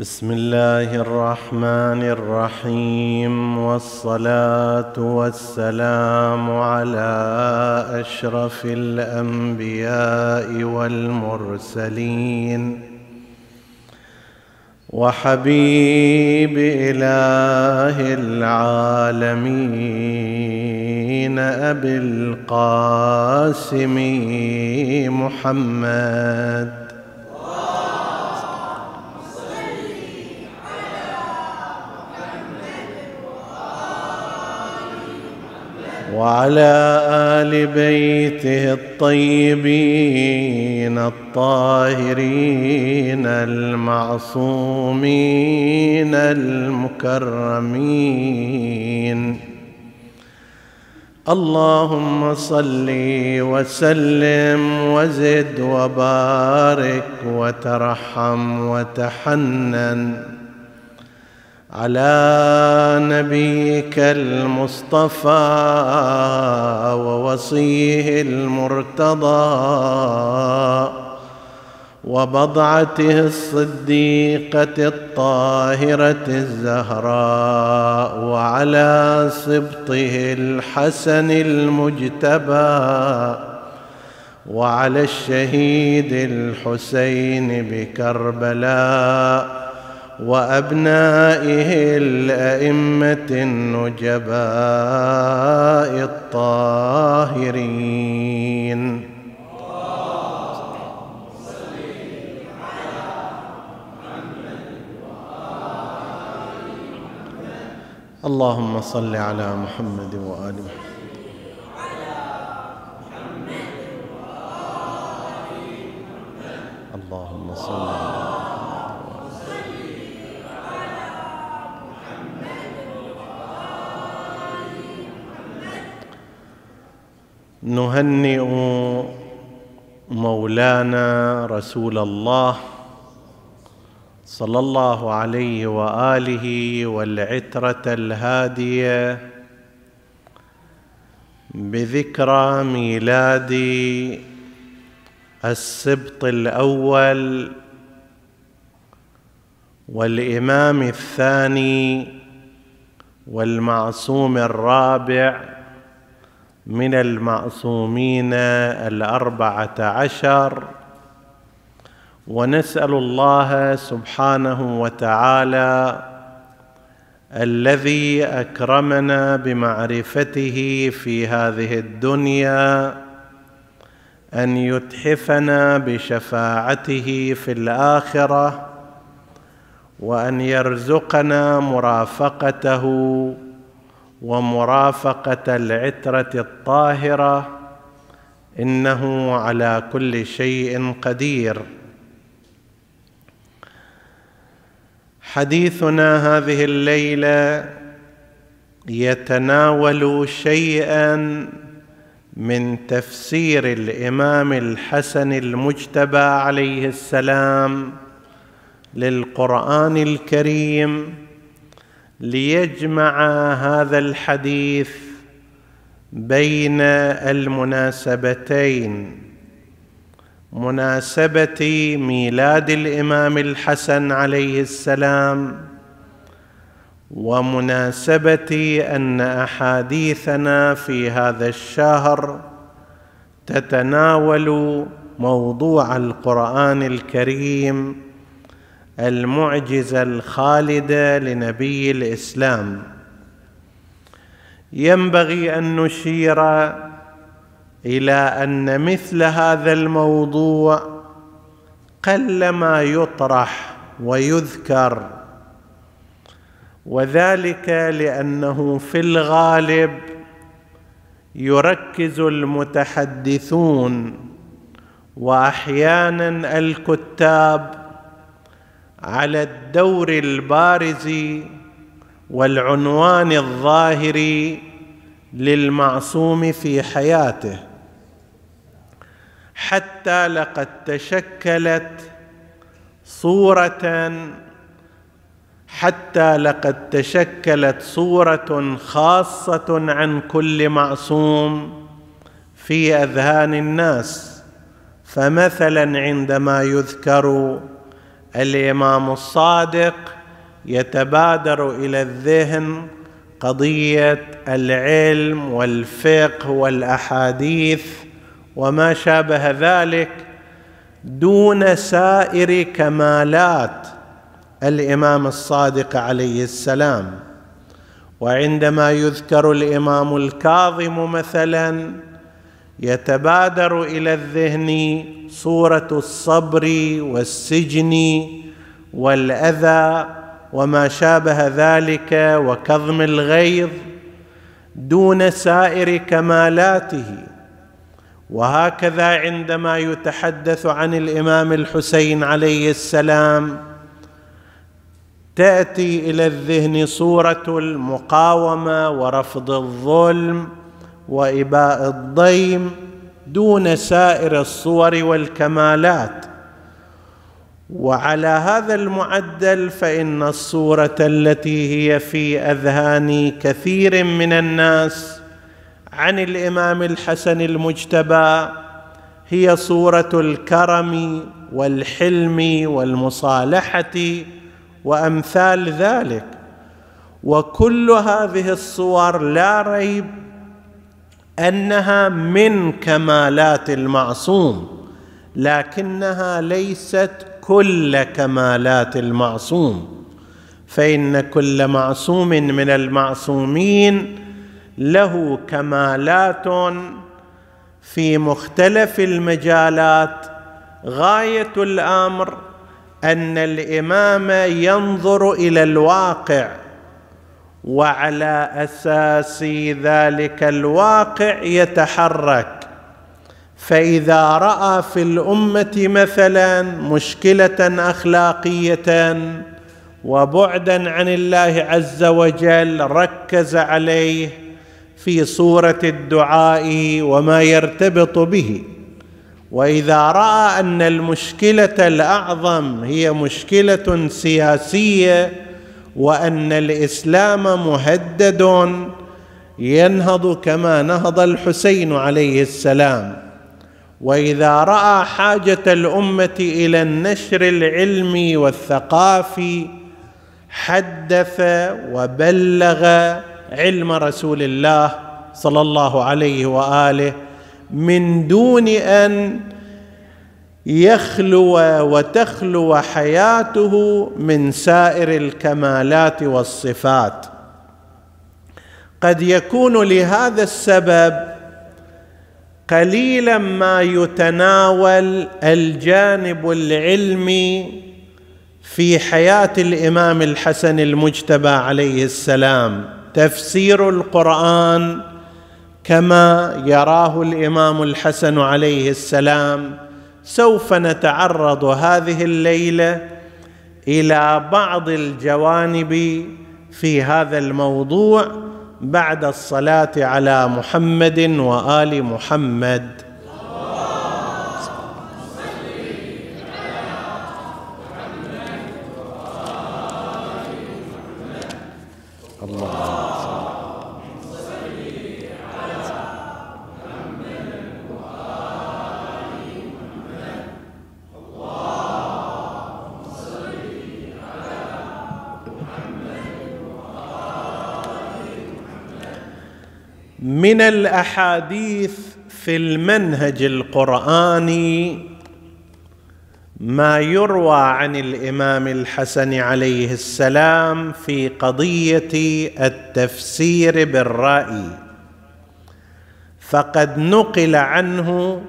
بسم الله الرحمن الرحيم والصلاة والسلام على أشرف الأنبياء والمرسلين وحبيب إله العالمين أبي القاسم محمد وعلى آل بيته الطيبين الطاهرين المعصومين المكرمين. اللهم صل وسلم وزد وبارك وترحم وتحنن. على نبيك المصطفى ووصيه المرتضى وبضعته الصديقة الطاهرة الزهراء وعلى سبطه الحسن المجتبى وعلى الشهيد الحسين بكربلاء وأبنائه الأئمة النجباء الطاهرين. اللهم صل على محمد وآل محمد. اللهم صل نهنئ مولانا رسول الله صلى الله عليه وآله والعترة الهادية بذكرى ميلاد السبط الأول والإمام الثاني والمعصوم الرابع من المعصومين الأربعة عشر. ونسأل الله سبحانه وتعالى الذي أكرمنا بمعرفته في هذه الدنيا أن يتحفنا بشفاعته في الآخرة وأن يرزقنا مرافقته ومرافقة العترة الطاهرة إنه على كل شيء قدير. حديثنا هذه الليلة يتناول شيئا من تفسير الإمام الحسن المجتبى عليه السلام للقرآن الكريم ليجمع هذا الحديث بين المناسبتين. مناسبة ميلاد الإمام الحسن عليه السلام ومناسبة أن أحاديثنا في هذا الشهر تتناول موضوع القرآن الكريم المعجزة الخالدة لنبي الإسلام. ينبغي أن نشير إلى أن مثل هذا الموضوع قلما يطرح ويذكر وذلك لأنه في الغالب يركز المتحدثون واحيانا الكتاب على الدور البارز والعنوان الظاهر للمعصوم في حياته. حتى لقد تشكلت صورة حتى لقد تشكلت صورة خاصة عن كل معصوم في أذهان الناس. فمثلا عندما يذكر الإمام الصادق يتبادر إلى الذهن قضية العلم والفقه والأحاديث وما شابه ذلك دون سائر كمالات الإمام الصادق عليه السلام. وعندما يذكر الإمام الكاظم مثلا يتبادر إلى الذهن صورة الصبر والسجن والأذى وما شابه ذلك وكظم الغيظ دون سائر كمالاته. وهكذا عندما يتحدث عن الإمام الحسين عليه السلام تأتي إلى الذهن صورة المقاومة ورفض الظلم وإباء الضيم دون سائر الصور والكمالات. وعلى هذا المعدل فإن الصورة التي هي في أذهان كثير من الناس عن الإمام الحسن المجتبى هي صورة الكرم والحلم والمصالحة وأمثال ذلك. وكل هذه الصور لا ريب أنها من كمالات المعصوم لكنها ليست كل كمالات المعصوم. فإن كل معصوم من المعصومين له كمالات في مختلف المجالات. غاية الأمر أن الإمام ينظر إلى الواقع وعلى أساس ذلك الواقع يتحرك. فإذا رأى في الأمة مثلا مشكلة أخلاقية وبعدا عن الله عز وجل ركز عليه في صورة الدعاء وما يرتبط به. وإذا رأى أن المشكلة الأعظم هي مشكلة سياسية وأن الإسلام مهدد ينهض كما نهض الحسين عليه السلام. وإذا رأى حاجة الأمة إلى النشر العلمي والثقافي حدث وبلغ علم رسول الله صلى الله عليه وآله من دون أن يخلو وتخلو حياته من سائر الكمالات والصفات. قد يكون لهذا السبب قليلا ما يتناول الجانب العلمي في حياة الإمام الحسن المجتبى عليه السلام. تفسير القرآن كما يراه الإمام الحسن عليه السلام سوف نتعرض هذه الليلة إلى بعض الجوانب في هذا الموضوع بعد الصلاة على محمد وآل محمد. من الأحاديث في المنهج القرآني ما يروى عن الإمام الحسن عليه السلام في قضية التفسير بالرأي. فقد نقل عنه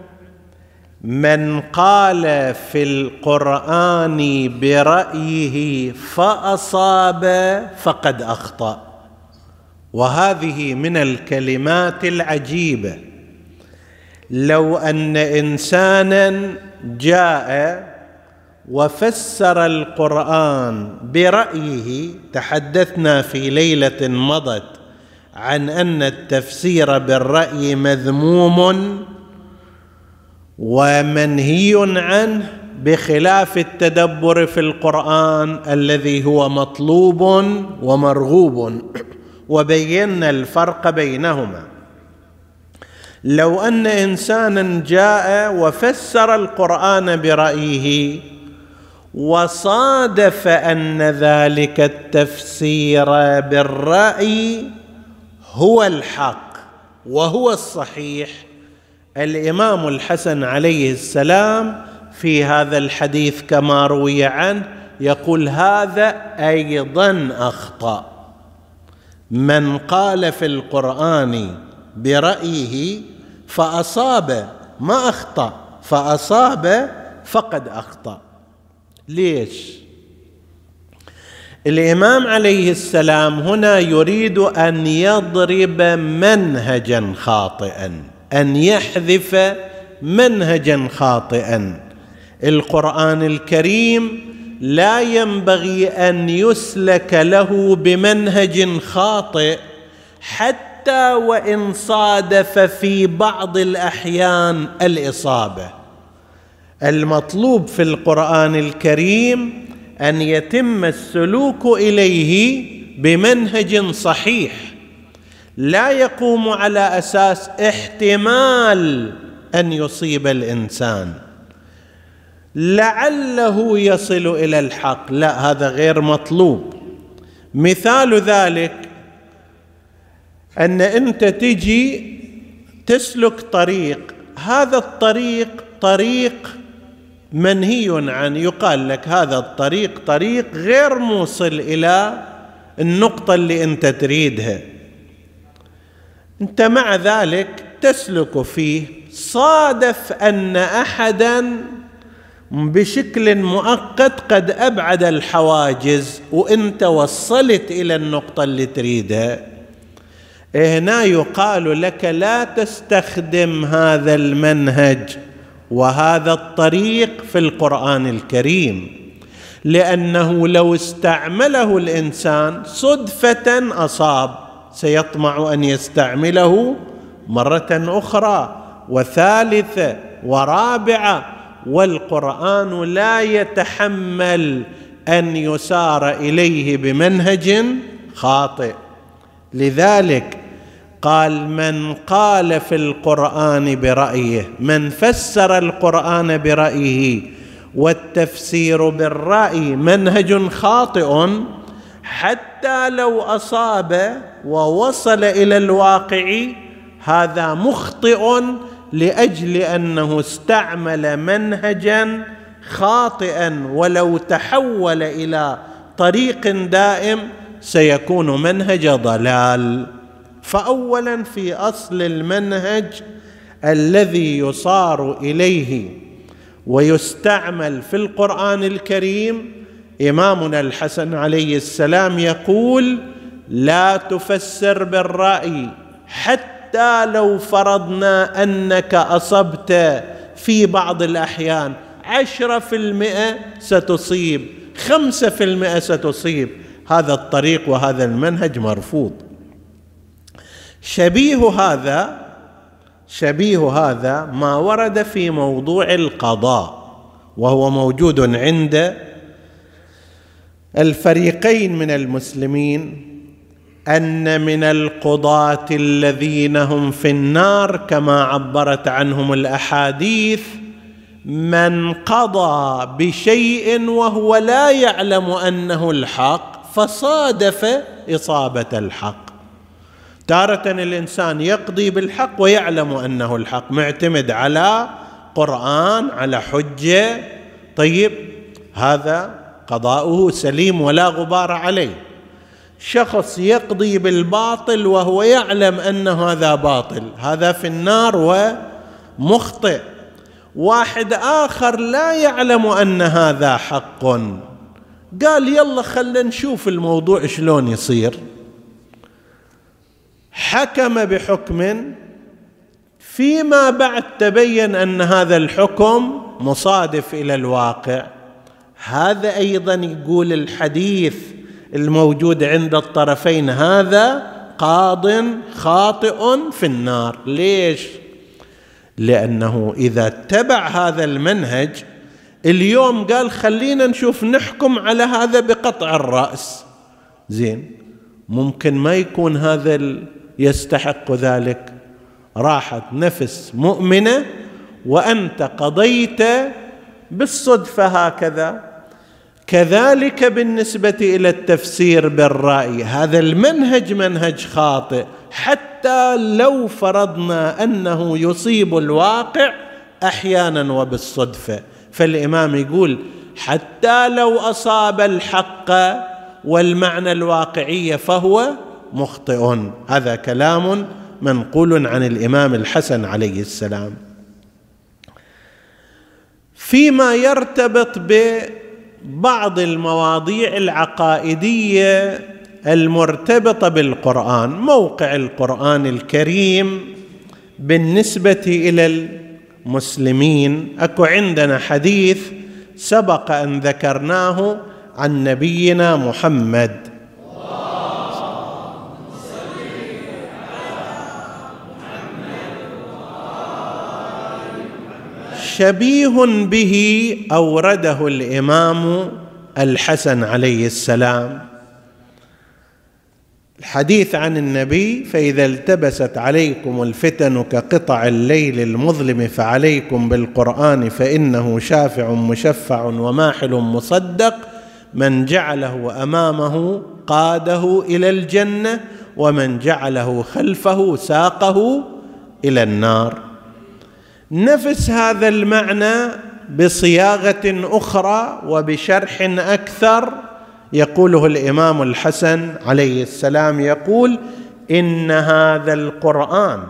من قال في القرآن برأيه فأصاب فقد أخطأ. وهذه من الكلمات العجيبة. لو أن إنسانا جاء وفسر القرآن برأيه تحدثنا في ليلة مضت عن أن التفسير بالرأي مذموم ومنهي عنه بخلاف التدبر في القرآن الذي هو مطلوب ومرغوب. وبينا الفرق بينهما. لو أن إنسانا جاء وفسر القرآن برأيه وصادف أن ذلك التفسير بالرأي هو الحق وهو الصحيح الإمام الحسن عليه السلام في هذا الحديث كما روي عنه يقول هذا أيضا أخطأ. من قال في القرآن برأيه فأصاب ما أخطأ فأصاب فقد أخطأ. ليش؟ الإمام عليه السلام هنا يريد أن يضرب منهجا خاطئا أن يحذف منهجا خاطئا. القرآن الكريم لا ينبغي أن يسلك له بمنهج خاطئ حتى وإن صادف في بعض الأحيان الإصابة. المطلوب في القرآن الكريم أن يتم السلوك إليه بمنهج صحيح. لا يقوم على أساس احتمال أن يصيب الإنسان. لعله يصل إلى الحق. لا هذا غير مطلوب. مثال ذلك أن أنت تجي تسلك طريق. هذا الطريق طريق منهي عنه يقال لك هذا الطريق طريق غير موصل إلى النقطة اللي أنت تريدها. أنت مع ذلك تسلك فيه. صادف أن احدا بشكل مؤقت قد أبعد الحواجز وانت وصلت إلى النقطة اللي تريدها. هنا يقال لك لا تستخدم هذا المنهج وهذا الطريق في القرآن الكريم لأنه لو استعمله الإنسان صدفة أصاب سيطمع أن يستعمله مرة أخرى وثالثة ورابعة والقرآن لا يتحمل أن يسار إليه بمنهج خاطئ. لذلك قال من قال في القرآن برأيه من فسر القرآن برأيه والتفسير بالرأي منهج خاطئ حتى لو أصاب ووصل إلى الواقع هذا مخطئ لأجل أنه استعمل منهجا خاطئا ولو تحول إلى طريق دائم سيكون منهج ضلال. فاولا في أصل المنهج الذي يصار إليه ويستعمل في القرآن الكريم إمامنا الحسن عليه السلام يقول لا تفسر بالرأي حتى لو فرضنا أنك أصبت في بعض الأحيان عشرة في المئة ستصيب خمسة في المئة ستصيب. هذا الطريق وهذا المنهج مرفوض. شبيه هذا شبيه هذا ما ورد في موضوع القضاء وهو موجود عند الفريقين من المسلمين. أن من القضاة الذين هم في النار كما عبرت عنهم الأحاديث من قضى بشيء وهو لا يعلم أنه الحق فصادف إصابة الحق. تارة الإنسان يقضي بالحق ويعلم أنه الحق معتمد على قرآن على حجة. طيب هذا قضاؤه سليم ولا غبار عليه. شخص يقضي بالباطل وهو يعلم أن هذا باطل. هذا في النار ومخطئ. واحد آخر لا يعلم أن هذا حق. قال يلا خلنا نشوف الموضوع شلون يصير. حكم بحكم فيما بعد تبين أن هذا الحكم مصادف إلى الواقع. هذا أيضا يقول الحديث الموجود عند الطرفين هذا قاض خاطئ في النار. ليش؟ لأنه إذا اتبع هذا المنهج اليوم قال خلينا نشوف نحكم على هذا بقطع الرأس. زين ممكن ما يكون هذا يستحق ذلك. راحت نفس مؤمنة وأنت قضيت بالصدفة هكذا. كذلك بالنسبة إلى التفسير بالرأي. هذا المنهج منهج خاطئ. حتى لو فرضنا أنه يصيب الواقع أحيانا وبالصدفة. فالإمام يقول حتى لو أصاب الحق والمعنى الواقعي فهو مخطئ. هذا كلام منقول عن الإمام الحسن عليه السلام. فيما يرتبط ببعض المواضيع العقائدية المرتبطة بالقرآن موقع القرآن الكريم بالنسبة إلى المسلمين. أكو عندنا حديث سبق أن ذكرناه عن نبينا محمد. شبيه به أورده الإمام الحسن عليه السلام. الحديث عن النبي فإذا التبست عليكم الفتن كقطع الليل المظلم فعليكم بالقرآن فإنه شافع مشفع وماحل مصدق. من جعله أمامه قاده إلى الجنة ومن جعله خلفه ساقه إلى النار. نفس هذا المعنى بصياغة أخرى وبشرح أكثر يقوله الإمام الحسن عليه السلام يقول إن هذا القرآن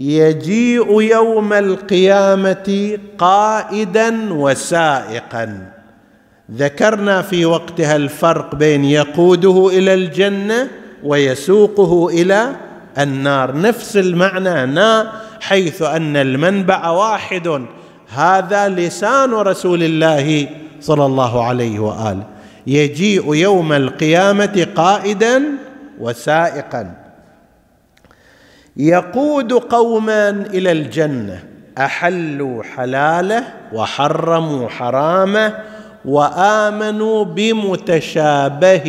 يجيء يوم القيامة قائدا وسائقا. ذكرنا في وقتها الفرق بين يقوده إلى الجنة ويسوقه إلى النار. نفس المعنى نا حيث أن المنبع واحد. هذا لسان رسول الله صلى الله عليه وآله. يجيء يوم القيامة قائدا وسائقا. يقود قوما إلى الجنة. أحلوا حلاله وحرموا حرامه وآمنوا بمتشابهه.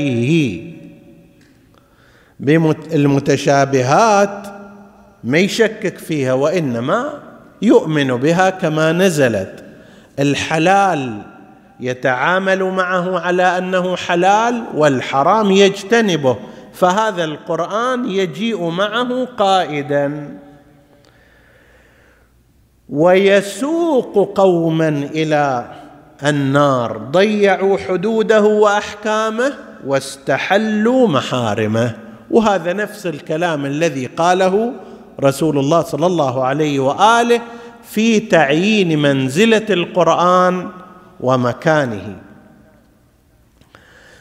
المتشابهات ما يشكك فيها وإنما يؤمن بها كما نزلت. الحلال يتعامل معه على أنه حلال والحرام يجتنبه فهذا القرآن يجيء معه قائدا. ويسوق قوما إلى النار ضيعوا حدوده وأحكامه واستحلوا محارمه. وهذا نفس الكلام الذي قاله رسول الله صلى الله عليه واله في تعيين منزله القران ومكانه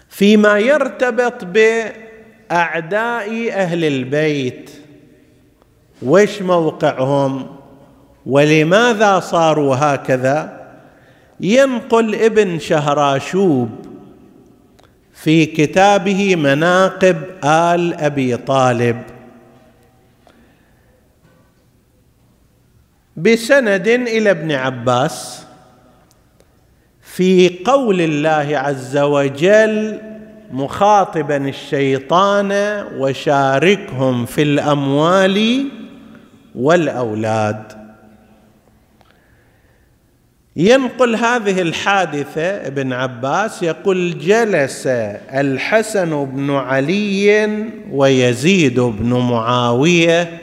فيما يرتبط باعداء أهل البيت وش موقعهم ولماذا صاروا هكذا ينقل ابن شهراشوب في كتابه مناقب ال ابي طالب بسند إلى ابن عباس في قول الله عز وجل مخاطبا الشيطان وشاركهم في الأموال والأولاد. ينقل هذه الحادثة ابن عباس يقول جلس الحسن بن علي ويزيد بن معاوية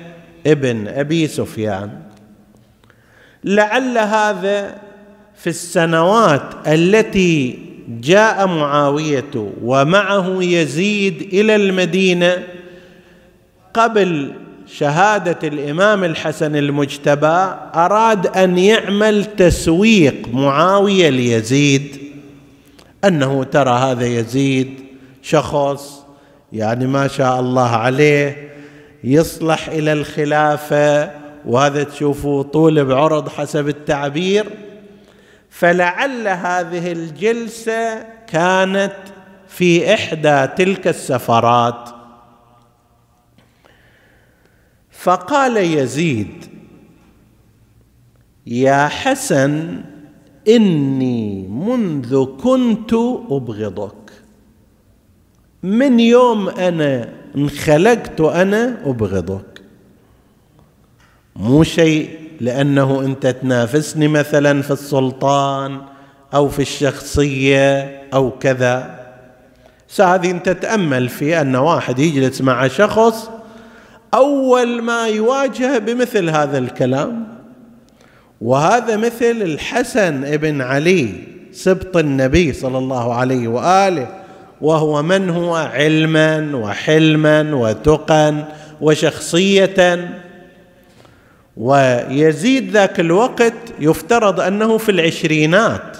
ابن أبي سفيان. لعل هذا في السنوات التي جاء معاوية ومعه يزيد إلى المدينة قبل شهادة الإمام الحسن المجتبى أراد أن يعمل تسويق معاوية ليزيد. أنه ترى هذا يزيد شخص يعني ما شاء الله عليه يصلح إلى الخلافة وهذا تشوفوا طول بعرض حسب التعبير فلعل هذه الجلسة كانت في إحدى تلك السفرات. فقال يزيد يا حسن إني منذ كنت أبغضك. من يوم أنا انخلقت أنا أبغضك. مو شيء لأنه انت تنافسني مثلا في السلطان أو في الشخصية أو كذا. هذه انت تتأمل في أن واحد يجلس مع شخص أول ما يواجهه بمثل هذا الكلام وهذا مثل الحسن بن علي سبط النبي صلى الله عليه وآله وهو من هو؟ علما وحلما وتقا وشخصيه ويزيد ذاك الوقت يفترض أنه في العشرينات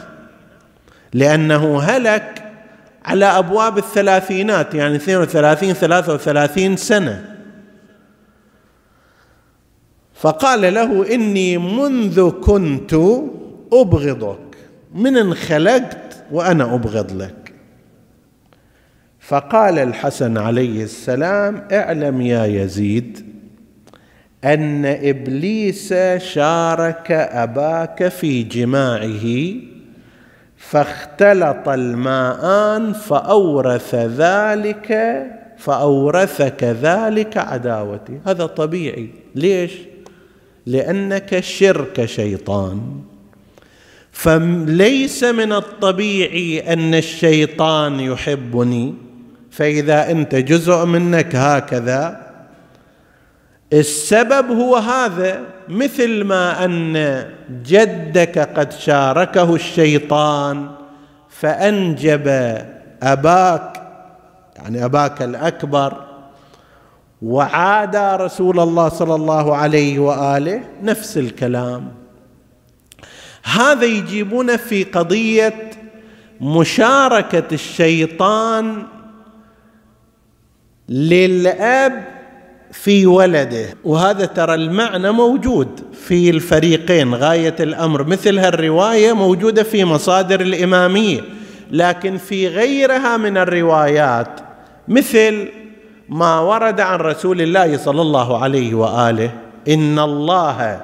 لأنه هلك على أبواب الثلاثينات يعني 32 33 سنة. فقال له إني منذ كنت أبغضك من انخلقت وأنا أبغض لك. فقال الحسن عليه السلام اعلم يا يزيد أن إبليس شارك أباك في جماعة فاختلط الماءان فأورث ذلك فاورثك ذلك عداوتي. هذا طبيعي. ليش؟ لأنك شرك شيطان. فليس من الطبيعي أن الشيطان يحبني فإذا أنت جزء منك هكذا السبب هو هذا مثل ما أن جدك قد شاركه الشيطان فأنجب أباك يعني أباك الأكبر وعادى رسول الله صلى الله عليه وآله نفس الكلام. هذا يجيبون في قضية مشاركة الشيطان للأب في ولده. وهذا ترى المعنى موجود في الفريقين. غاية الأمر مثل هالرواية موجودة في مصادر الإمامية لكن في غيرها من الروايات مثل ما ورد عن رسول الله صلى الله عليه وآله إن الله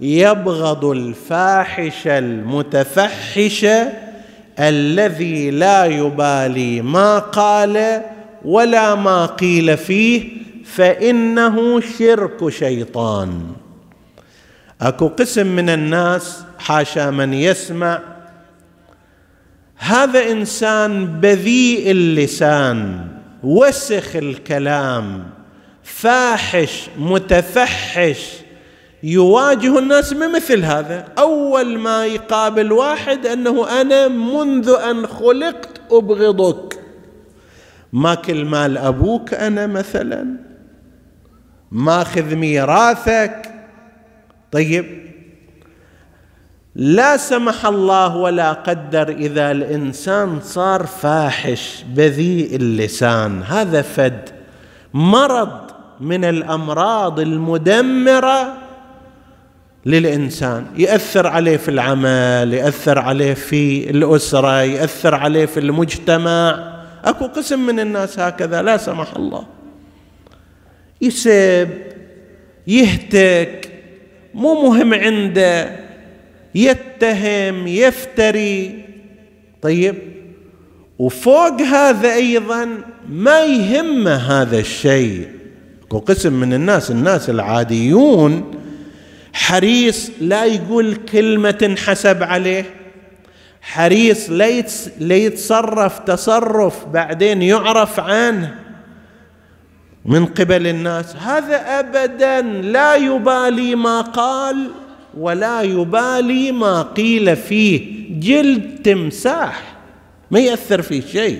يبغض الفاحش المتفحش الذي لا يبالي ما قال ولا ما قيل فيه فإنه شرك شيطان. أكو قسم من الناس حاشا من يسمع هذا إنسان بذيء اللسان وسخ الكلام فاحش متفحش يواجه الناس بمثل هذا. أول ما يقابل واحد أنه أنا منذ أن خلقت أبغضك. ماكل مال أبوك أنا مثلا. ماخذ ميراثك. طيب. لا سمح الله ولا قدر إذا الإنسان صار فاحش بذيء اللسان. هذا فد. مرض من الأمراض المدمرة للإنسان. يأثر عليه في العمل يأثر عليه في الأسرة يأثر عليه في المجتمع. أكو قسم من الناس هكذا لا سمح الله. يسب يهتك مو مهم عنده يتهم يفتري. طيب وفوق هذا أيضا ما يهمه هذا الشيء. قسم من الناس الناس العاديون حريص لا يقول كلمة تنحسب عليه. حريص لا يتصرف تصرف بعدين يعرف عنه. من قبل الناس. هذا ابدا لا يبالي ما قال ولا يبالي ما قيل فيه. جلد تمساح ما يأثر فيه شيء.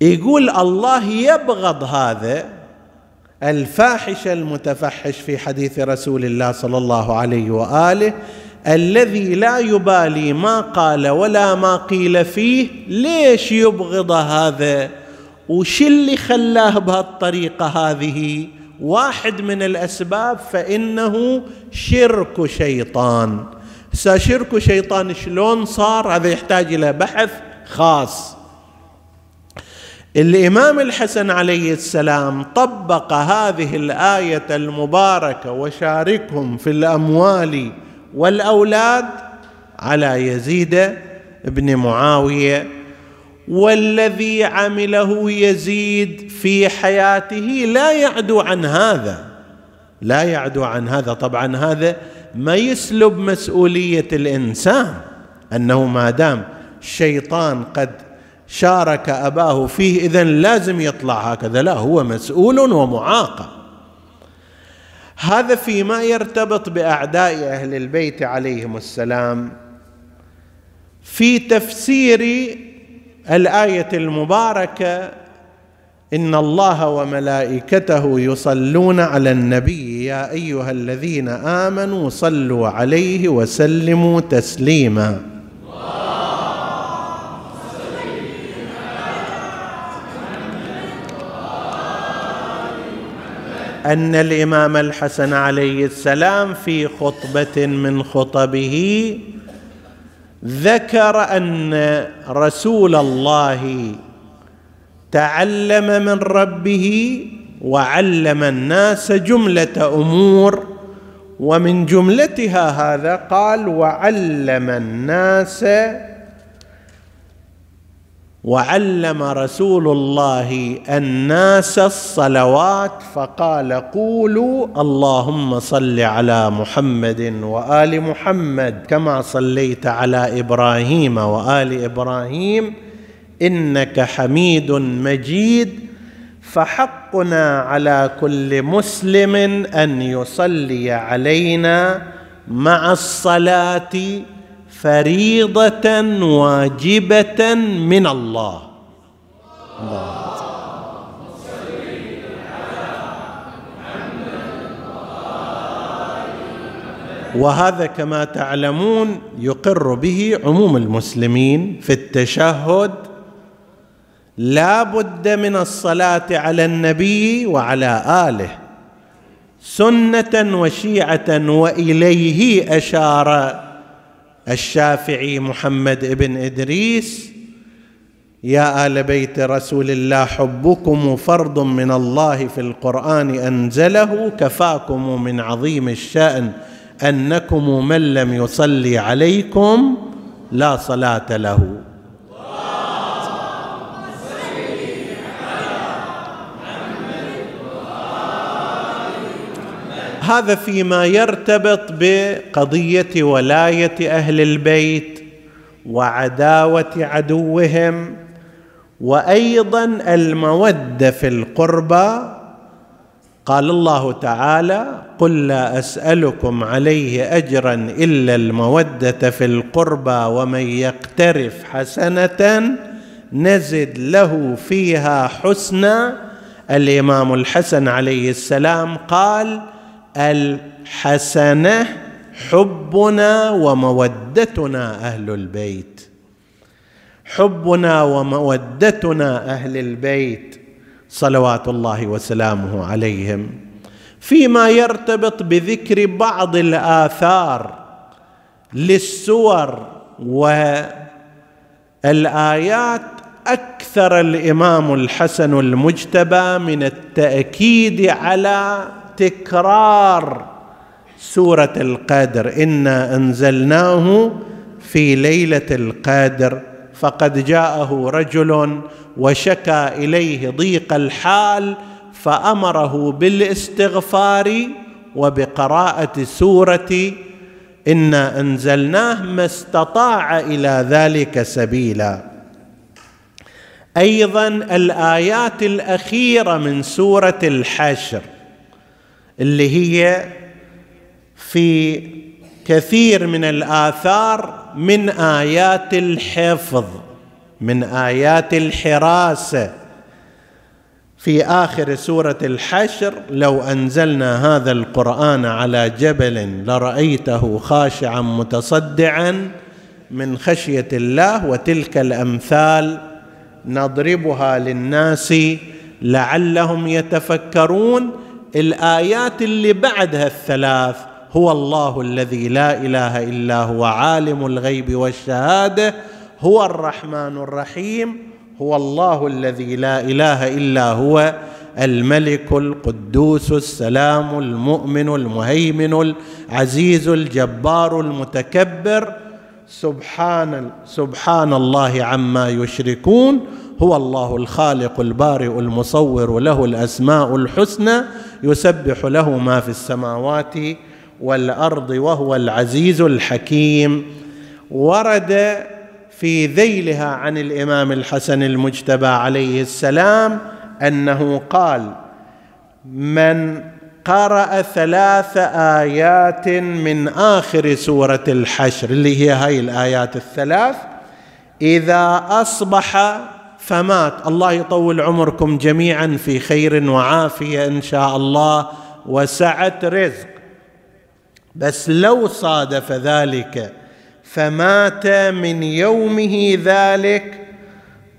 يقول الله يبغض هذا الفاحش المتفحش في حديث رسول الله صلى الله عليه وآله الذي لا يبالي ما قال ولا ما قيل فيه. ليش يبغض هذا؟ وش اللي خلاه بهالطريقة هذه؟ واحد من الأسباب فإنه شرك شيطان. شرك شيطان شلون صار؟ هذا يحتاج إلى بحث خاص. الإمام الحسن عليه السلام طبق هذه الآية المباركة وشاركهم في الأموال والأولاد على يزيد بن معاوية والذي عمله يزيد في حياته لا يعدو عن هذا. لا يعدو عن هذا. طبعا هذا ما يسلب مسؤولية الإنسان أنه ما دام الشيطان قد شارك أباه فيه اذا لازم يطلع هكذا. لا هو مسؤول ومعاقب. هذا فيما يرتبط بأعداء أهل البيت عليهم السلام. في تفسير الآية المباركة إن الله وملائكته يصلون على النبي يا أيها الذين آمنوا صلوا عليه وسلموا تسليما. أن الإمام الحسن عليه السلام في خطبة من خطبه ذكر أن رسول الله تعلم من ربه وعلم الناس جملة أمور ومن جملتها هذا قال وعلم الناس وعلم رسول الله الناس الصلوات فقال قولوا اللهم صل على محمد وآل محمد كما صليت على إبراهيم وآل إبراهيم إنك حميد مجيد فحقنا على كل مسلم أن يصلي علينا مع الصلاة فريضة واجبة من الله, الله. وهذا كما تعلمون يقر به عموم المسلمين في التشهد لا بد من الصلاة على النبي وعلى آله سنة وشيعة وإليه أشار الشافعي محمد بن إدريس يا آل بيت رسول الله حبكم فرض من الله في القرآن أنزله كفاكم من عظيم الشأن أنكم من لم يصلي عليكم لا صلاة له. هذا فيما يرتبط بقضية ولاية أهل البيت وعداوة عدوهم وأيضا المودة في القربى. قال الله تعالى قل لا أسألكم عليه اجرا إلا المودة في القربى ومن يقترف حسنة نزد له فيها حسنا. الإمام الحسن عليه السلام قال الحسنة حبنا ومودتنا أهل البيت. حبنا ومودتنا أهل البيت. صلوات الله وسلامه عليهم. فيما يرتبط بذكر بعض الآثار للسور والآيات أكثر الإمام الحسن المجتبى من التأكيد على تكرار سورة القدر. إنا أنزلناه في ليلة القدر فقد جاءه رجل وشكى إليه ضيق الحال فأمره بالاستغفار وبقراءة سورة إنا أنزلناه ما استطاع إلى ذلك سبيلا. أيضا الآيات الأخيرة من سورة الحشر اللي هي في كثير من الآثار من آيات الحفظ من آيات الحراسه في آخر سورة الحشر لو أنزلنا هذا القرآن على جبل لرأيته خاشعا متصدعا من خشية الله وتلك الأمثال نضربها للناس لعلهم يتفكرون. الآيات اللي بعدها الثلاث هو الله الذي لا إله إلا هو عالم الغيب والشهادة هو الرحمن الرحيم هو الله الذي لا إله إلا هو الملك القدوس السلام المؤمن المهيمن العزيز الجبار المتكبر. سبحان سبحان الله عما يشركون هو الله الخالق البارئ المصور له الأسماء الحسنى يسبح له ما في السماوات والأرض وهو العزيز الحكيم. ورد في ذيلها عن الإمام الحسن المجتبى عليه السلام أنه قال من قرأ ثلاث آيات من آخر سورة الحشر اللي هي هاي الآيات الثلاث إذا أصبح فمات. الله يطول عمركم جميعا في خير وعافية إن شاء الله وسعة رزق. بس لو صادف ذلك فمات من يومه ذلك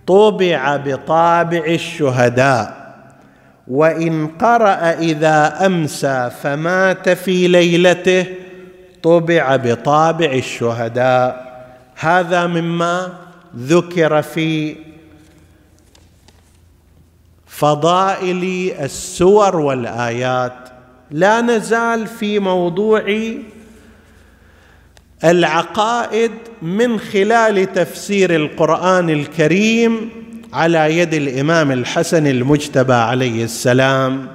طبع بطابع الشهداء. وإن قرأ إذا أمسى فمات في ليلته طبع بطابع الشهداء. هذا مما ذكر في فضائل السور والآيات. لا نزال في موضوع العقائد من خلال تفسير القرآن الكريم على يد الإمام الحسن المجتبى عليه السلام.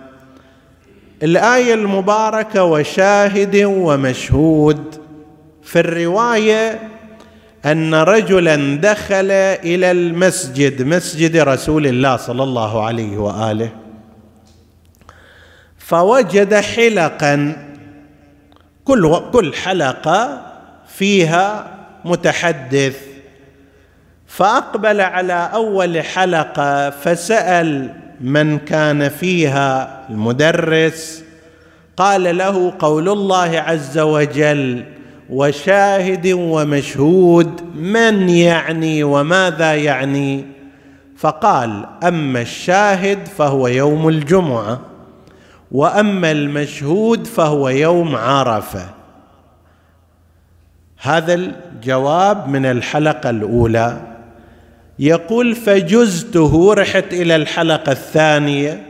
الآية المباركة وشاهد ومشهود. في الرواية أن رجلا دخل إلى المسجد مسجد رسول الله صلى الله عليه وآله فوجد حلقا كل كل حلقة فيها متحدث فأقبل على أول حلقة فسأل من كان فيها المدرس قال له قول الله عز وجل وشاهد ومشهود من يعني وماذا يعني؟ فقال أما الشاهد فهو يوم الجمعة وأما المشهود فهو يوم عرفة. هذا الجواب من الحلقة الأولى. يقول فجزته رحت إلى الحلقة الثانية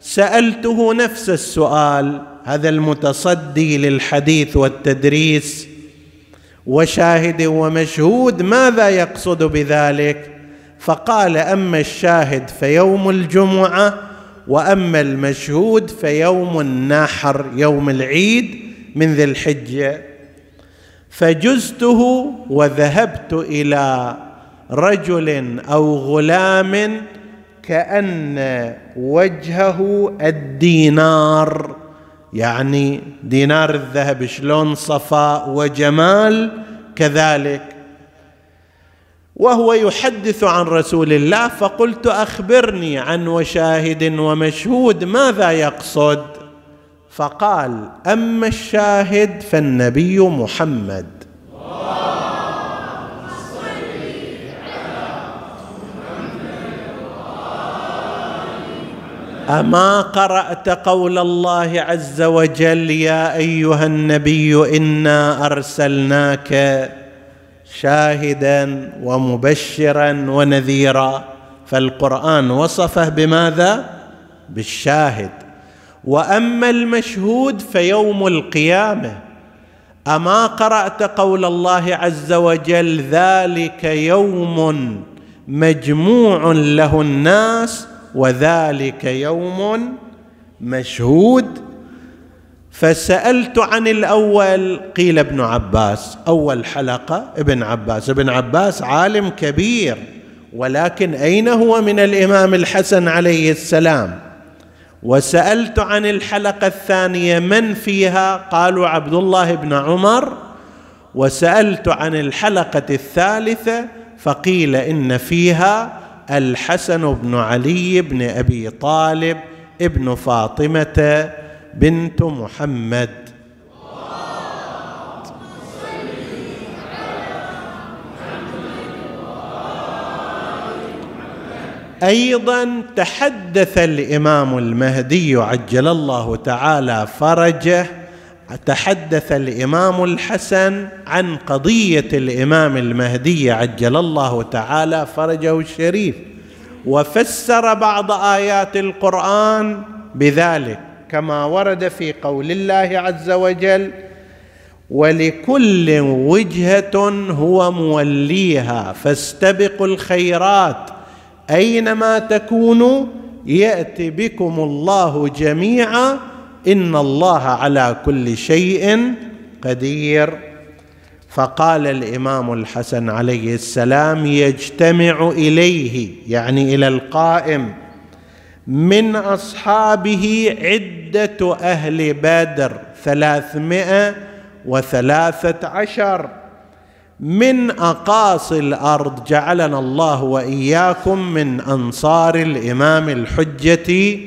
سألته نفس السؤال هذا المتصدي للحديث والتدريس وشاهد ومشهود ماذا يقصد بذلك؟ فقال أما الشاهد فيوم الجمعة وأما المشهود فيوم النحر يوم العيد من ذي الحجة. فجزته وذهبت إلى رجل أو غلام كأن وجهه الدينار. يعني دينار الذهب شلون صفاء وجمال كذلك. وهو يحدث عن رسول الله فقلت أخبرني عن وشاهد ومشهود ماذا يقصد؟ فقال أما الشاهد فالنبي محمد. أما قرأت قول الله عز وجل يا أيها النبي إنا أرسلناك شاهدا ومبشرا ونذيرا فالقرآن وصفه بماذا؟ بالشاهد. وأما المشهود فيوم القيامة. أما قرأت قول الله عز وجل ذلك يوم مجموع له الناس وذلك يوم مشهود. فسألت عن الأول قيل ابن عباس أول حلقة ابن عباس. ابن عباس عالم كبير ولكن أين هو من الإمام الحسن عليه السلام؟ وسألت عن الحلقة الثانية من فيها؟ قالوا عبد الله بن عمر. وسألت عن الحلقة الثالثة فقيل إن فيها الحسن بن علي بن أبي طالب ابن فاطمة بنت محمد. أيضا تحدث الإمام المهدي عجل الله تعالى فرجه تحدث الإمام الحسن عن قضية الإمام المهدي عجل الله تعالى فرجه الشريف وفسر بعض آيات القرآن بذلك كما ورد في قول الله عز وجل ولكل وجهة هو موليها فاستبقوا الخيرات أينما تكونوا يأتي بكم الله جميعا إن الله على كل شيء قدير. فقال الإمام الحسن عليه السلام يجتمع إليه يعني إلى القائم من أصحابه عدة أهل بدر ثلاثمائة وثلاثة عشر. من أقاصي الأرض جعلنا الله وإياكم من أنصار الإمام الحجة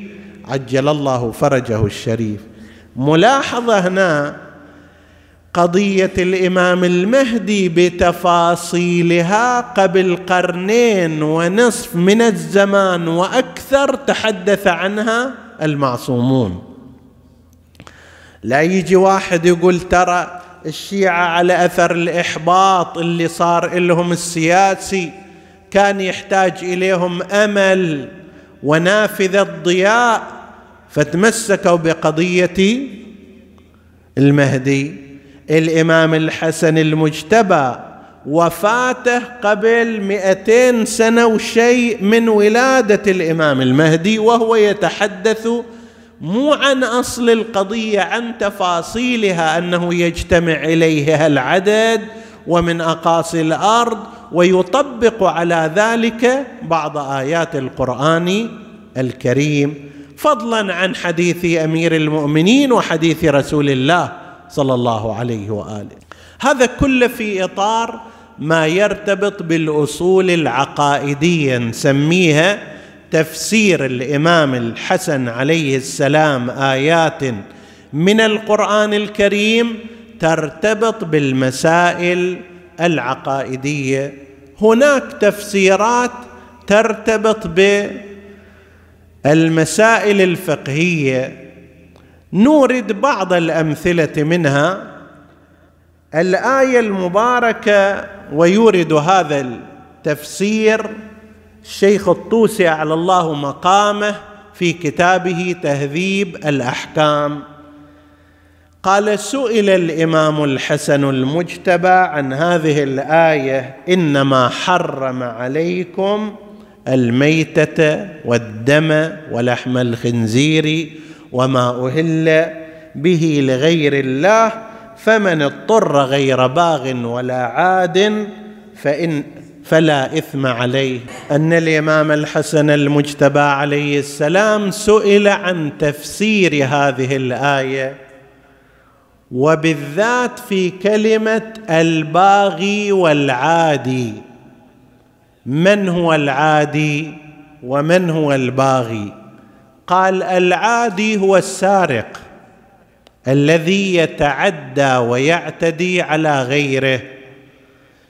عجل الله فرجه الشريف. ملاحظة هنا قضية الإمام المهدي بتفاصيلها قبل قرنين ونصف من الزمان وأكثر تحدث عنها المعصومون. لا يجي واحد يقول ترى الشيعة على أثر الإحباط اللي صار لهم السياسي كان يحتاج إليهم أمل ونافذه ضياء فتمسكوا بقضية المهدي الإمام الحسن المجتبى وفاته قبل مئتين سنة وشيء من ولادة الإمام المهدي وهو يتحدث مو عن أصل القضية عن تفاصيلها أنه يجتمع اليه العدد ومن أقاصي الأرض ويطبق على ذلك بعض آيات القرآن الكريم. فضلا عن حديث أمير المؤمنين وحديث رسول الله صلى الله عليه وآله. هذا كله في إطار ما يرتبط بالأصول العقائدية نسميها تفسير الإمام الحسن عليه السلام آيات من القرآن الكريم ترتبط بالمسائل العقائدية. هناك تفسيرات ترتبط بالمسائل الفقهية نورد بعض الأمثلة منها. الآية المباركة ويورد هذا التفسير. الشيخ الطوسي على الله مقامه في كتابه تهذيب الأحكام. قال سئل الإمام الحسن المجتبى عن هذه الآية إنما حرم عليكم الميتة والدم ولحم الخنزير وما أهل به لغير الله فمن اضطر غير باغ ولا عاد فان فلا إثم عليه. أن الإمام الحسن المجتبى عليه السلام سئل عن تفسير هذه الآية وبالذات في كلمة الباغي والعادي. من هو العادي ومن هو الباغي؟ قال العادي هو السارق الذي يتعدى ويعتدي على غيره.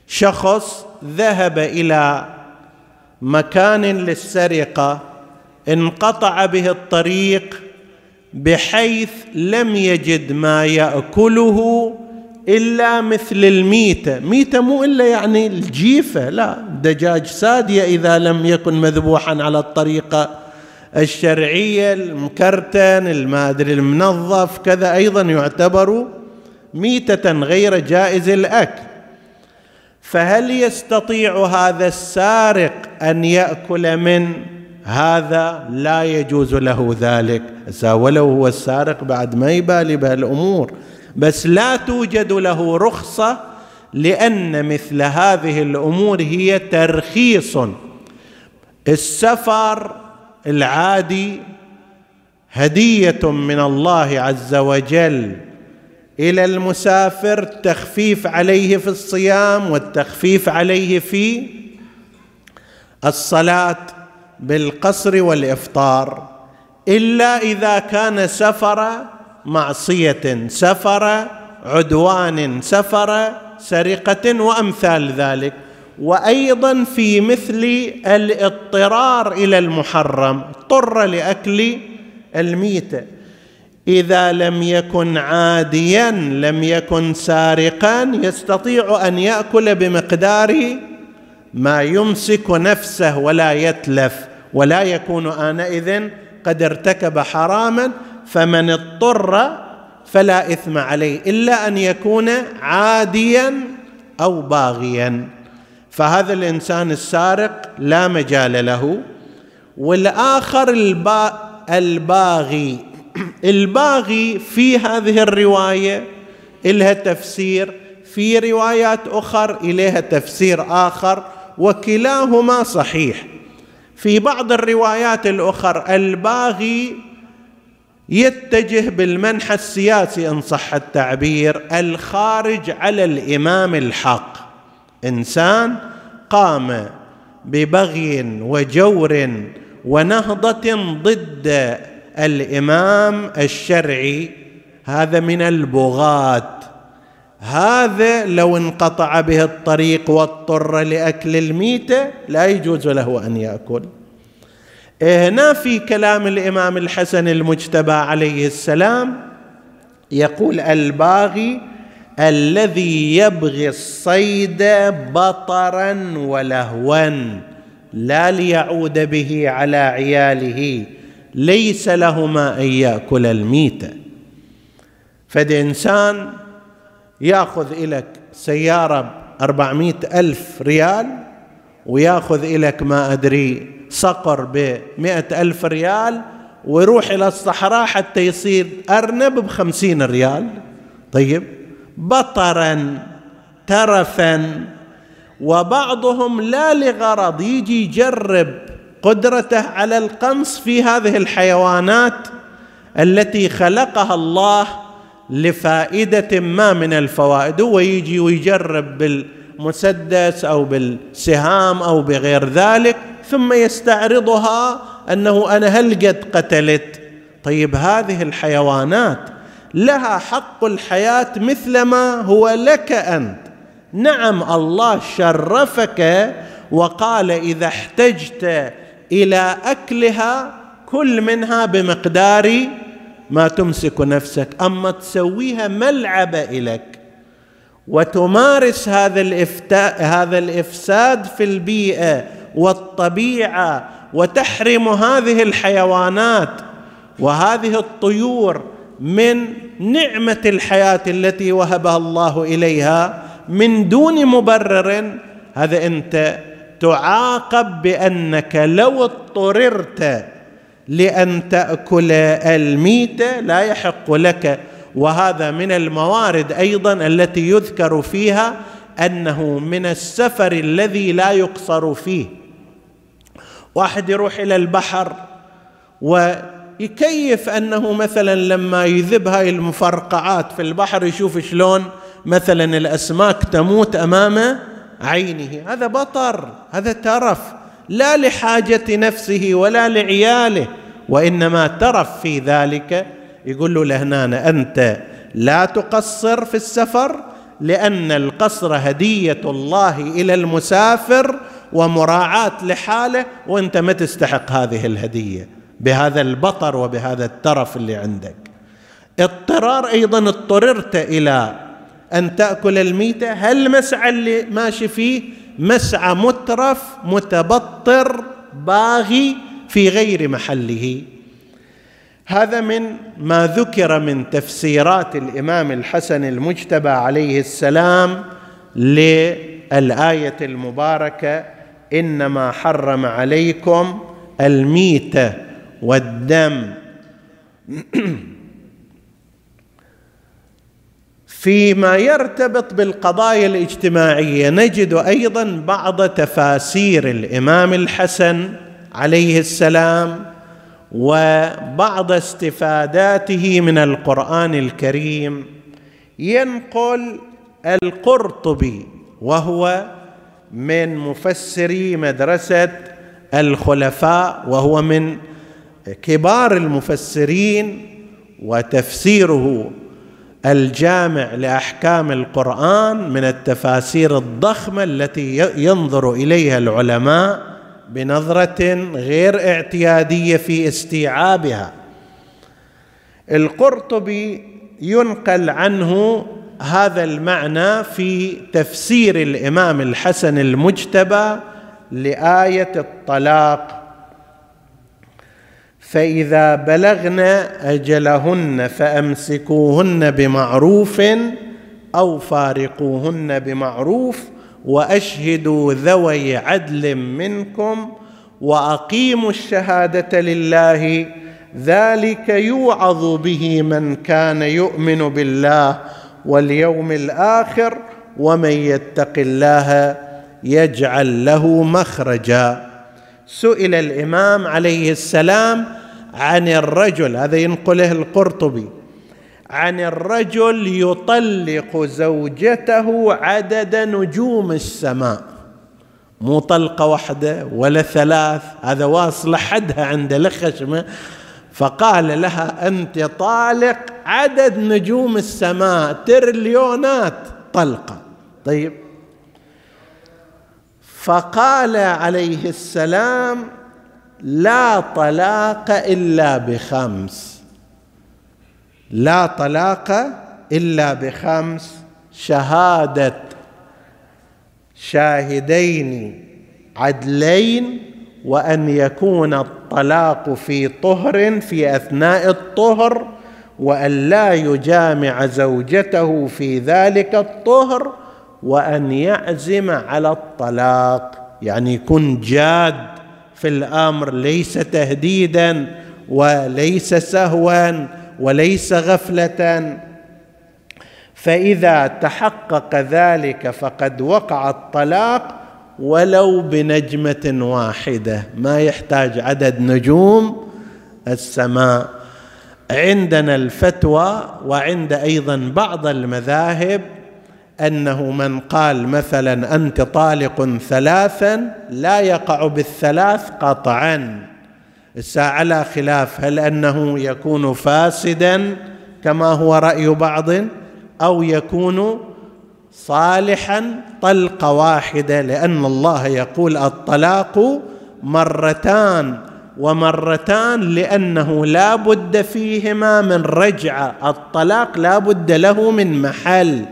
شخص ذهب إلى مكان للسرقة انقطع به الطريق بحيث لم يجد ما يأكله إلا مثل الميتة. ميتة مو إلا يعني الجيفة لا. دجاج سادية إذا لم يكن مذبوحا على الطريقة الشرعية المكرتن المادري المنظف كذا أيضا يعتبر ميتة غير جائز الأكل. فهل يستطيع هذا السارق أن يأكل من هذا؟ لا يجوز له ذلك. ولو هو السارق بعد ما يبالي بهالأمور. بس لا توجد له رخصة لأن مثل هذه الأمور هي ترخيص. السفر العادي هدية من الله عز وجل إلى المسافر تخفيف عليه في الصيام والتخفيف عليه في الصلاة بالقصر والإفطار. إلا إذا كان سفر معصية سفر عدوان سفر سرقة وأمثال ذلك. وأيضا في مثل الاضطرار إلى المحرم اضطر لأكل الميته إذا لم يكن عاديا لم يكن سارقا يستطيع أن يأكل بمقدار ما يمسك نفسه ولا يتلف. ولا يكون آنئذ قد ارتكب حراما فمن اضطر فلا إثم عليه إلا أن يكون عاديا أو باغيا. فهذا الإنسان السارق لا مجال له. والآخر الباغي. الباغي في هذه الرواية لها تفسير في روايات أخر إليها تفسير آخر وكلاهما صحيح. في بعض الروايات الأخر الباغي يتجه بالمنحى السياسي إن صح التعبير الخارج على الإمام الحق. إنسان قام ببغي وجور ونهضة ضد الإمام الشرعي. هذا من البغاة. هذا لو انقطع به الطريق واضطر لأكل الميتة لا يجوز له أن يأكل. هنا في كلام الإمام الحسن المجتبى عليه السلام يقول الباغي الذي يبغي الصيد بطرا ولهوا لا ليعود به على عياله ليس لهما أن يأكل الميته فد إنسان يأخذ إليك سيارة أربعمائة ألف ريال ويأخذ إليك ما أدري صقر بمئة ألف ريال ويروح إلى الصحراء حتى يصير أرنب بخمسين ريال. طيب. بطرا ترفا وبعضهم لا لغرض يجي يجرب قدرته على القنص في هذه الحيوانات التي خلقها الله لفائدة ما من الفوائد. هو يجي ويجرب بالمسدس أو بالسهام أو بغير ذلك ثم يستعرضها أنه أنا هل قد قتلت؟ طيب هذه الحيوانات لها حق الحياة مثلما هو لك أنت. نعم الله شرفك وقال إذا احتجت إلى أكلها كل منها بمقدار ما تمسك نفسك أما تسويها ملعبه الك وتمارس هذا الافتاء هذا الإفساد في البيئة والطبيعة وتحرم هذه الحيوانات وهذه الطيور من نعمة الحياة التي وهبها الله إليها من دون مبرر. هذا أنت تعاقب بأنك لو اضطررت لأن تأكل الميته لا يحق لك وهذا من الموارد أيضا التي يذكر فيها أنه من السفر الذي لا يقصر فيه. واحد يروح إلى البحر ويكيف أنه مثلا لما يذب هاي المفرقعات في البحر يشوف شلون مثلا الأسماك تموت أمام عينه. هذا بطر هذا ترف لا لحاجة نفسه ولا لعياله وإنما ترف في ذلك يقول له لهنا أنت لا تقصر في السفر لأن القصر هدية الله إلى المسافر ومراعاة لحاله وأنت ما تستحق هذه الهدية بهذا البطر وبهذا الترف اللي عندك. اضطرار أيضا اضطررت إلى أن تأكل الميتة. هل مسعى اللي ماشي فيه مسعى مترف متبطر باغي في غير محله. هذا من ما ذكر من تفسيرات الإمام الحسن المجتبى عليه السلام للآية المباركة إنما حرم عليكم الميته والدم. فيما يرتبط بالقضايا الاجتماعية نجد أيضا بعض تفاسير الإمام الحسن عليه السلام وبعض استفاداته من القرآن الكريم ينقل القرطبي وهو من مفسري مدرسة الخلفاء وهو من كبار المفسرين وتفسيره الجامع لأحكام القرآن من التفاسير الضخمة التي ينظر إليها العلماء بنظرة غير اعتيادية في استيعابها. القرطبي ينقل عنه هذا المعنى في تفسير الإمام الحسن المجتبى لآية الطلاق. فإذا بلغن أجلهن فأمسكوهن بمعروف أو فارقوهن بمعروف وأشهدوا ذوي عدل منكم وأقيموا الشهادة لله. ذلك يوعظ به من كان يؤمن بالله واليوم الآخر ومن يتق الله يجعل له مخرجا. سئل الإمام عليه السلام عن الرجل هذا ينقله القرطبي عن الرجل يطلق زوجته عدد نجوم السماء. مو طلقة واحدة ولا ثلاث هذا واصل حدها عند الخشمة. فقال لها أنت طالق عدد نجوم السماء تريليونات طلقة. طيب. فقال عليه السلام لا طلاق إلا بخمس. لا طلاق إلا بخمس شهادة. شاهدين عدلين وأن يكون الطلاق في طهر في أثناء الطهر وأن لا يجامع زوجته في ذلك الطهر وأن يعزم على الطلاق. يعني يكون جاد في الأمر ليس تهديدا وليس سهوا. وليس غفلة. فإذا تحقق ذلك فقد وقع الطلاق ولو بنجمة واحدة. ما يحتاج عدد نجوم السماء. عندنا الفتوى وعند أيضا بعض المذاهب أنه من قال مثلا أنت طالق ثلاثا لا يقع بالثلاث قطعا. على خلاف هل أنه يكون فاسدا كما هو رأي بعض أو يكون صالحا طلقه واحدة؟ لأن الله يقول الطلاق مرتان ومرتان لأنه لا بد فيهما من رجعه الطلاق لا بد له من محل.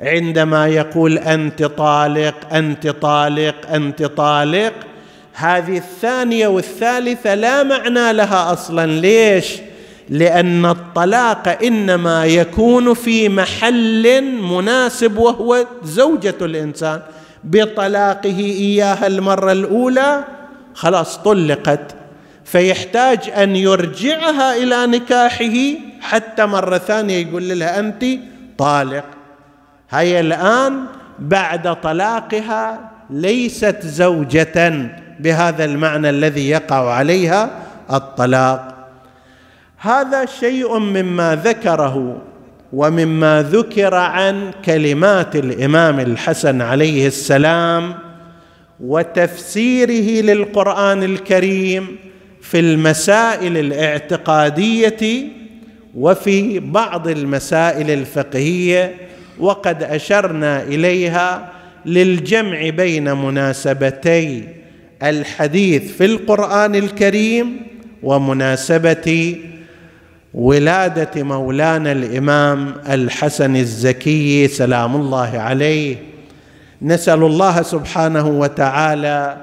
عندما يقول أنت طالق أنت طالق أنت طالق هذه الثانية والثالثة لا معنى لها أصلا. ليش؟ لأن الطلاق إنما يكون في محل مناسب وهو زوجة الإنسان. بطلاقه إياها المرة الأولى خلاص طلقت فيحتاج أن يرجعها إلى نكاحه حتى مرة ثانية يقول لها انت طالق. هي الآن بعد طلاقها ليست زوجة. بهذا المعنى الذي يقع عليها الطلاق. هذا شيء مما ذكره ومما ذكر عن كلمات الإمام الحسن عليه السلام وتفسيره للقرآن الكريم في المسائل الاعتقادية وفي بعض المسائل الفقهية وقد أشرنا إليها للجمع بين مناسبتي. الحديث في القرآن الكريم ومناسبة ولادة مولانا الإمام الحسن الزكي سلام الله عليه. نسأل الله سبحانه وتعالى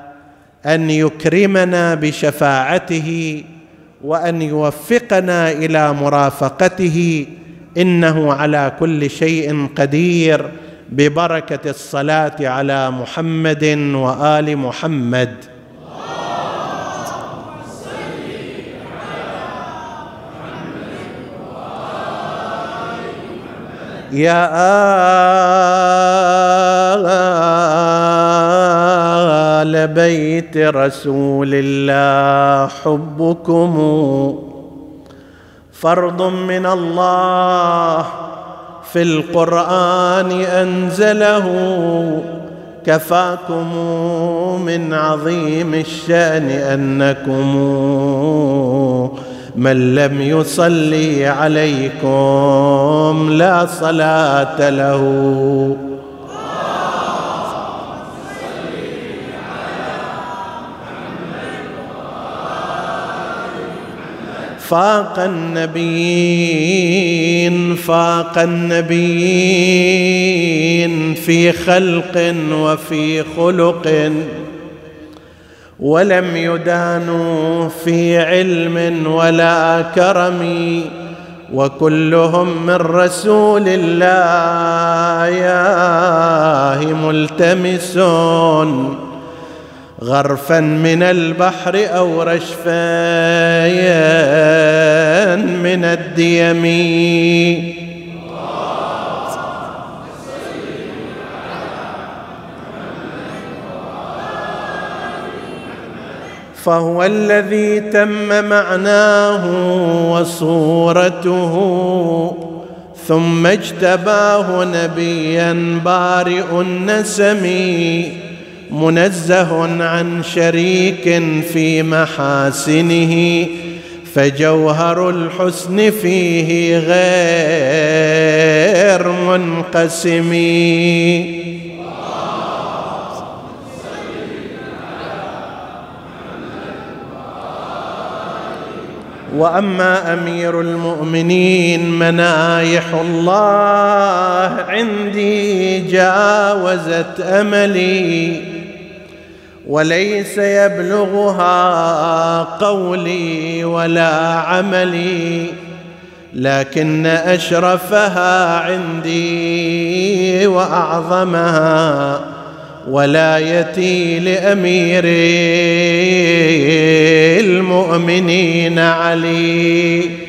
أن يكرمنا بشفاعته وأن يوفقنا إلى مرافقته. إنه على كل شيء قدير. ببركة الصلاة على محمد وآل محمد. يا آل بيت رسول الله حبكم فرض من الله. في القرآن أنزله كفاكم من عظيم الشأن أنكم من لم يصلي عليكم لا صلاة له. فاق النبيين فاق النبيين في خلق وفي خلق ولم يدانوا في علم ولا كرم وكلهم من رسول الله ملتمسون. غرفا من البحر أو رشفا من الديم. فهو الذي تم معناه وصورته ثم اجتباه نبيا بارئ النسم. منزه عن شريك في محاسنه فجوهر الحسن فيه غير منقسم. وأما أمير المؤمنين منايح الله عندي جاوزت أملي. وليس يبلغها قولي ولا عملي لكن أشرفها عندي وأعظمها ولايتي لامير المؤمنين علي.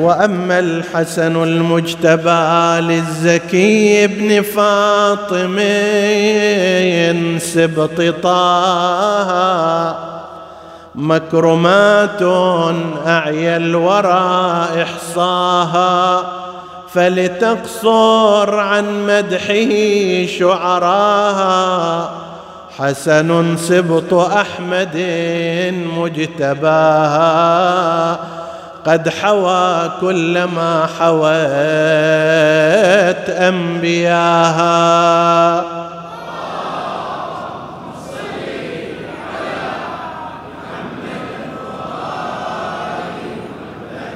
وأما الحسن المجتبى للزكي بن فاطم سبط طه مكرمات أعيا الورى إحصاها. فلتقصر عن مدحه شعراها. حسن سبط أحمد مجتباها. قد حوى كل ما حوت أنبياها.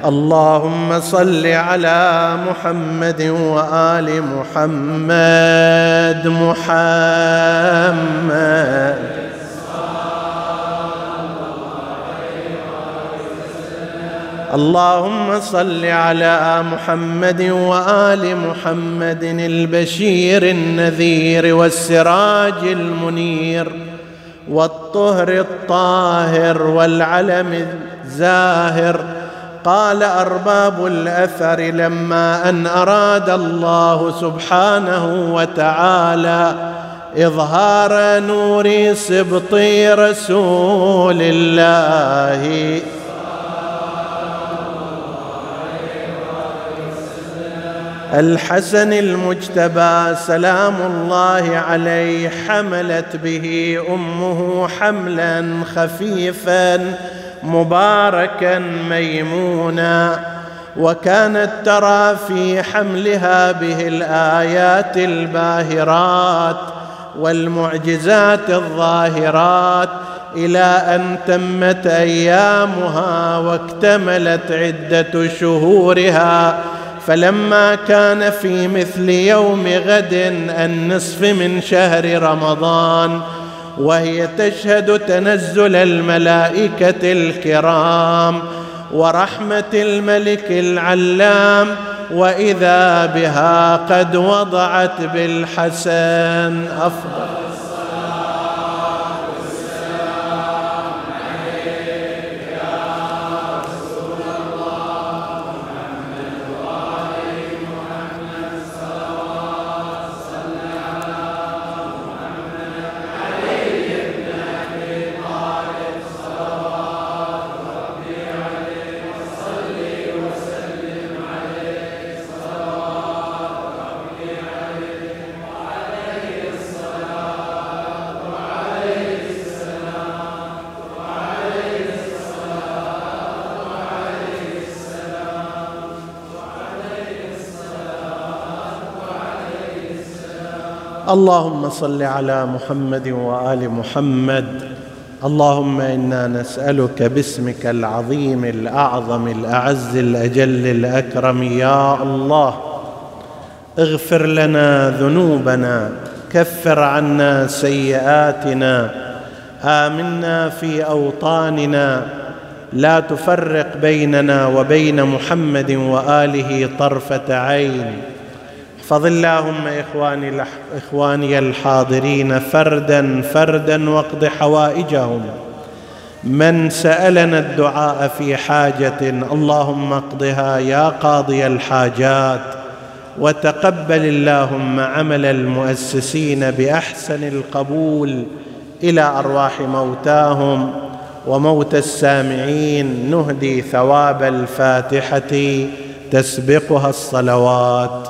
اللهم صل على محمد وآل محمد محمد. اللهم صل على محمد وآل محمد البشير النذير والسراج المنير والطهر الطاهر والعلم الزاهر. قال أرباب الأثر لما أن أراد الله سبحانه وتعالى إظهار نور سبط رسول الله. الحسن المجتبى سلام الله عليه حملت به أمه حملا خفيفا مباركا ميمونا وكانت ترى في حملها به الآيات الباهرات والمعجزات الظاهرات إلى أن تمت أيامها واكتملت عدة شهورها فلما كان في مثل يوم غد النصف من شهر رمضان وهي تشهد تنزل الملائكة الكرام ورحمة الملك العلام وإذا بها قد وضعت بالحسن أفضل. اللهم صل على محمد وآل محمد. اللهم إنا نسألك باسمك العظيم الأعظم الأعز الأجل الأكرم. يا الله اغفر لنا ذنوبنا كفر عنا سيئاتنا آمنا في أوطاننا. لا تفرق بيننا وبين محمد وآله طرفة عين. احفظ اللهم إخواني, إخواني الحاضرين فردا فردا واقض حوائجهم. من سألنا الدعاء في حاجة اللهم اقضها يا قاضي الحاجات. وتقبل اللهم عمل المؤسسين بأحسن القبول إلى أرواح موتاهم. وموت السامعين نهدي ثواب الفاتحة تسبقها الصلوات.